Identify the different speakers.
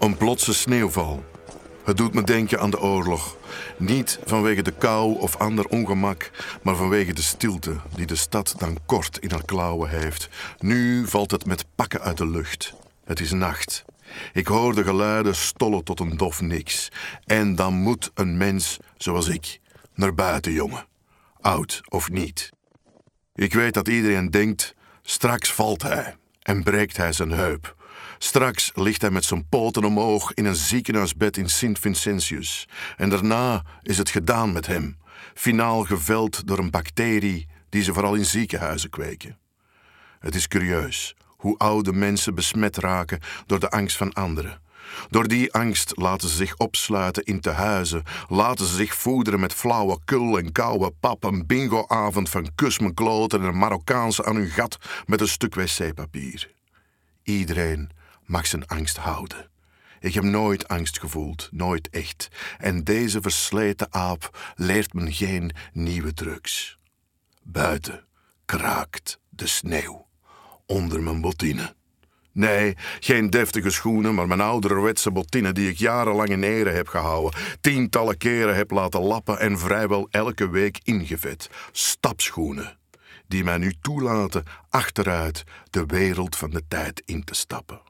Speaker 1: Een plotse sneeuwval. Het doet me denken aan de oorlog. Niet vanwege de kou of ander ongemak, maar vanwege de stilte die de stad dan kort in haar klauwen heeft. Nu valt het met pakken uit de lucht. Het is nacht. Ik hoor de geluiden stollen tot een dof niks. En dan moet een mens, zoals ik, naar buiten, jongen. Oud of niet. Ik weet dat iedereen denkt, straks valt hij en breekt hij zijn heup. Straks ligt hij met zijn poten omhoog in een ziekenhuisbed in Sint Vincentius. En daarna is het gedaan met hem, finaal geveld door een bacterie die ze vooral in ziekenhuizen kweken. Het is curieus hoe oude mensen besmet raken door de angst van anderen. Door die angst laten ze zich opsluiten in tehuizen, laten ze zich voederen met flauwe kul en koude pap, een bingoavond van kus me kloten en een Marokkaanse aan hun gat met een stuk wc-papier. Iedereen mag zijn angst houden. Ik heb nooit angst gevoeld, nooit echt. En deze versleten aap leert me geen nieuwe drugs. Buiten kraakt de sneeuw onder mijn bottine. Nee, geen deftige schoenen, maar mijn ouderwetse bottine die ik jarenlang in ere heb gehouden, tientallen keren heb laten lappen en vrijwel elke week ingevet. Stapschoenen, die mij nu toelaten achteruit de wereld van de tijd in te stappen.